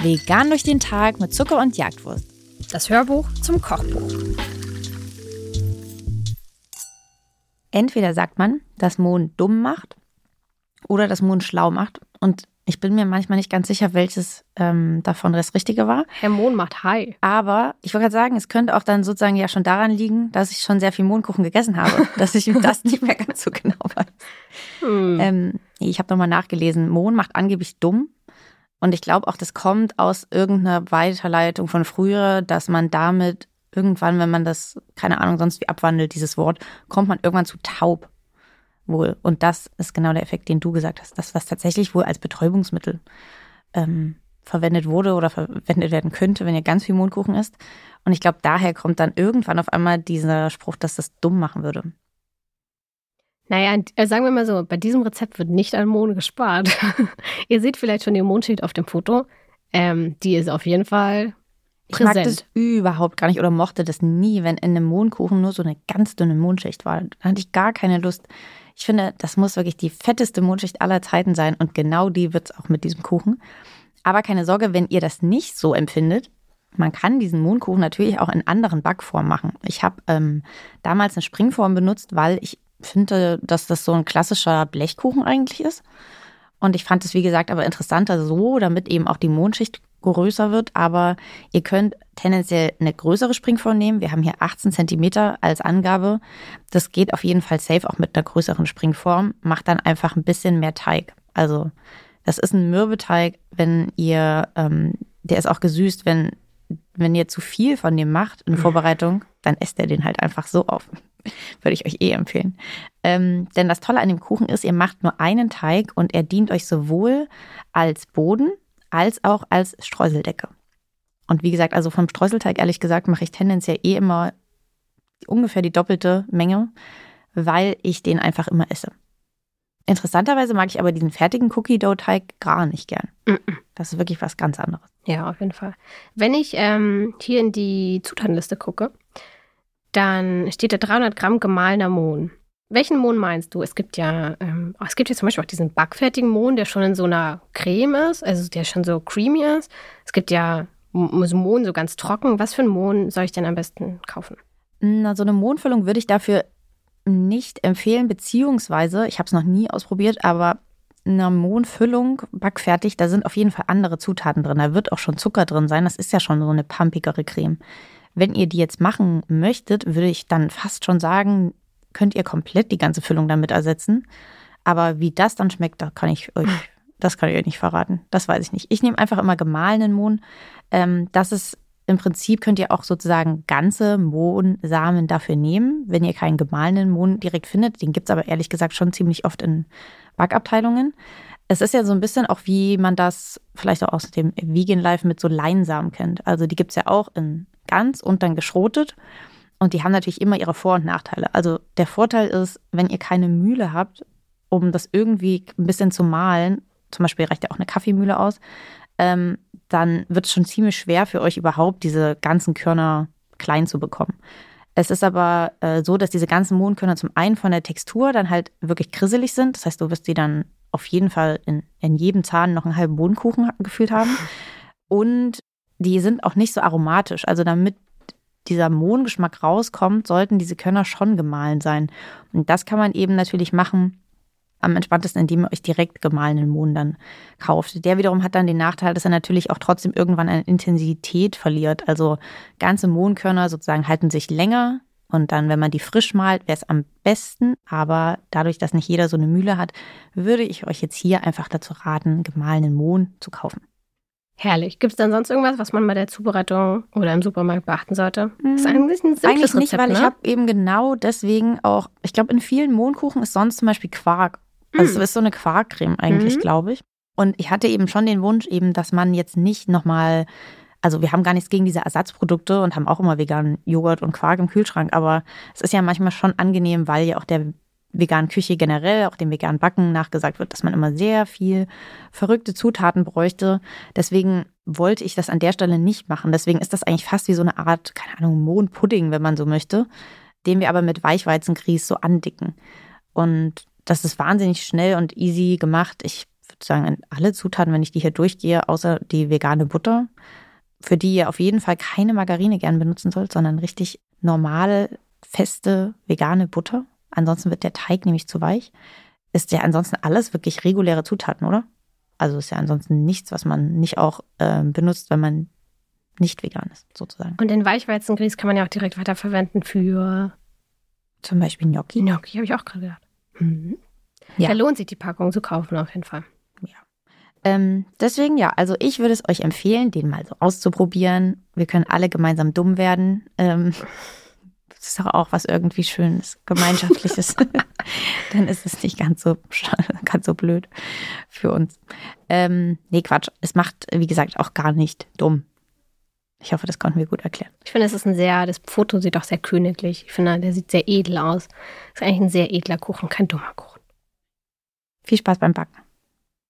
Vegan durch den Tag mit Zucker und Jagdwurst. Das Hörbuch zum Kochbuch. Entweder sagt man, dass Mohn dumm macht oder dass Mohn schlau macht. Und ich bin mir manchmal nicht ganz sicher, welches ähm, davon das Richtige war. Herr Mohn macht Hi. Aber ich wollte gerade sagen, es könnte auch dann sozusagen ja schon daran liegen, dass ich schon sehr viel Mohnkuchen gegessen habe, dass ich das nicht mehr ganz so genau weiß. Hm. Ähm, ich habe nochmal nachgelesen. Mohn macht angeblich dumm. Und ich glaube auch, das kommt aus irgendeiner Weiterleitung von früher, dass man damit irgendwann, wenn man das, keine Ahnung, sonst wie abwandelt, dieses Wort, kommt man irgendwann zu taub wohl. Und das ist genau der Effekt, den du gesagt hast. Das, was tatsächlich wohl als Betäubungsmittel ähm, verwendet wurde oder verwendet werden könnte, wenn ihr ganz viel Mondkuchen isst. Und ich glaube, daher kommt dann irgendwann auf einmal dieser Spruch, dass das dumm machen würde. Naja, äh, sagen wir mal so, bei diesem Rezept wird nicht an Mohn gespart. Ihr seht vielleicht schon die Mohnschicht auf dem Foto. Ähm, die ist auf jeden Fall präsent. Ich mag das überhaupt gar nicht oder mochte das nie, wenn in einem Mohnkuchen nur so eine ganz dünne Mohnschicht war. Da hatte ich gar keine Lust. Ich finde, das muss wirklich die fetteste Mohnschicht aller Zeiten sein und genau die wird es auch mit diesem Kuchen. Aber keine Sorge, wenn ihr das nicht so empfindet, man kann diesen Mohnkuchen natürlich auch in anderen Backformen machen. Ich habe ähm, damals eine Springform benutzt, weil ich finde, dass das so ein klassischer Blechkuchen eigentlich ist. Und ich fand es, wie gesagt, aber interessanter so, damit eben auch die Mondschicht größer wird. Aber ihr könnt tendenziell eine größere Springform nehmen. Wir haben hier 18 Zentimeter als Angabe. Das geht auf jeden Fall safe auch mit einer größeren Springform. Macht dann einfach ein bisschen mehr Teig. Also das ist ein Mürbeteig, wenn ihr, ähm, der ist auch gesüßt, wenn, wenn ihr zu viel von dem macht in Vorbereitung, dann esst ihr den halt einfach so auf. Würde ich euch eh empfehlen. Ähm, denn das Tolle an dem Kuchen ist, ihr macht nur einen Teig und er dient euch sowohl als Boden als auch als Streuseldecke. Und wie gesagt, also vom Streuselteig, ehrlich gesagt, mache ich tendenziell eh immer ungefähr die doppelte Menge, weil ich den einfach immer esse. Interessanterweise mag ich aber diesen fertigen Cookie-Dough-Teig gar nicht gern. Das ist wirklich was ganz anderes. Ja, auf jeden Fall. Wenn ich ähm, hier in die Zutatenliste gucke, dann steht da 300 Gramm gemahlener Mohn. Welchen Mohn meinst du? Es gibt ja, ähm, oh, es gibt ja zum Beispiel auch diesen backfertigen Mohn, der schon in so einer Creme ist, also der schon so creamy ist. Es gibt ja Mohn so ganz trocken. Was für einen Mohn soll ich denn am besten kaufen? Na, so eine Mohnfüllung würde ich dafür nicht empfehlen, beziehungsweise, ich habe es noch nie ausprobiert, aber eine Mohnfüllung backfertig, da sind auf jeden Fall andere Zutaten drin. Da wird auch schon Zucker drin sein. Das ist ja schon so eine pumpigere Creme. Wenn ihr die jetzt machen möchtet, würde ich dann fast schon sagen, könnt ihr komplett die ganze Füllung damit ersetzen. Aber wie das dann schmeckt, da kann ich euch, das kann ich euch nicht verraten. Das weiß ich nicht. Ich nehme einfach immer gemahlenen Mohn. Ähm, das ist im Prinzip könnt ihr auch sozusagen ganze Mohnsamen dafür nehmen, wenn ihr keinen gemahlenen Mohn direkt findet. Den gibt es aber ehrlich gesagt schon ziemlich oft in Backabteilungen. Es ist ja so ein bisschen auch, wie man das vielleicht auch aus dem Vegan Life mit so Leinsamen kennt. Also die gibt es ja auch in ganz und dann geschrotet. Und die haben natürlich immer ihre Vor- und Nachteile. Also der Vorteil ist, wenn ihr keine Mühle habt, um das irgendwie ein bisschen zu mahlen, zum Beispiel reicht ja auch eine Kaffeemühle aus, ähm, dann wird es schon ziemlich schwer für euch überhaupt, diese ganzen Körner klein zu bekommen. Es ist aber äh, so, dass diese ganzen Mohnkörner zum einen von der Textur dann halt wirklich krisselig sind. Das heißt, du wirst die dann auf jeden Fall in, in jedem Zahn noch einen halben Bohnenkuchen gefühlt haben. Und die sind auch nicht so aromatisch. Also damit dieser Mohngeschmack rauskommt, sollten diese Körner schon gemahlen sein. Und das kann man eben natürlich machen am entspanntesten, indem ihr euch direkt gemahlenen Mohn dann kauft. Der wiederum hat dann den Nachteil, dass er natürlich auch trotzdem irgendwann an Intensität verliert. Also ganze Mohnkörner sozusagen halten sich länger und dann, wenn man die frisch malt, wäre es am besten. Aber dadurch, dass nicht jeder so eine Mühle hat, würde ich euch jetzt hier einfach dazu raten, gemahlenen Mohn zu kaufen. Herrlich. Gibt es dann sonst irgendwas, was man bei der Zubereitung oder im Supermarkt beachten sollte? Das ist eigentlich ein simples Eigentlich nicht, Rezept, weil ne? ich habe eben genau deswegen auch, ich glaube, in vielen Mohnkuchen ist sonst zum Beispiel Quark. Also mm. es ist so eine Quarkcreme eigentlich, mhm. glaube ich. Und ich hatte eben schon den Wunsch eben, dass man jetzt nicht nochmal, also wir haben gar nichts gegen diese Ersatzprodukte und haben auch immer veganen Joghurt und Quark im Kühlschrank, aber es ist ja manchmal schon angenehm, weil ja auch der veganen Küche generell, auch dem veganen Backen nachgesagt wird, dass man immer sehr viel verrückte Zutaten bräuchte. Deswegen wollte ich das an der Stelle nicht machen. Deswegen ist das eigentlich fast wie so eine Art, keine Ahnung, Mohnpudding, wenn man so möchte, den wir aber mit Weichweizengrieß so andicken. Und das ist wahnsinnig schnell und easy gemacht. Ich würde sagen, alle Zutaten, wenn ich die hier durchgehe, außer die vegane Butter, für die ihr auf jeden Fall keine Margarine gern benutzen sollt, sondern richtig normale, feste, vegane Butter. Ansonsten wird der Teig nämlich zu weich. Ist ja ansonsten alles wirklich reguläre Zutaten, oder? Also ist ja ansonsten nichts, was man nicht auch äh, benutzt, wenn man nicht vegan ist, sozusagen. Und den Weichweizengrieß kann man ja auch direkt weiterverwenden für zum Beispiel Gnocchi. Gnocchi, habe ich auch gerade gedacht. Mhm. Ja. Da lohnt sich die Packung zu kaufen auf jeden Fall. Ja. Ähm, deswegen ja, also ich würde es euch empfehlen, den mal so auszuprobieren. Wir können alle gemeinsam dumm werden. Ähm, das ist doch auch was irgendwie Schönes, Gemeinschaftliches. Dann ist es nicht ganz so, ganz so blöd für uns. Ähm, nee, Quatsch. Es macht, wie gesagt, auch gar nicht dumm. Ich hoffe, das konnten wir gut erklären. Ich finde, es ist ein sehr, das Foto sieht auch sehr königlich. Ich finde, der sieht sehr edel aus. Ist eigentlich ein sehr edler Kuchen, kein dummer Kuchen. Viel Spaß beim Backen.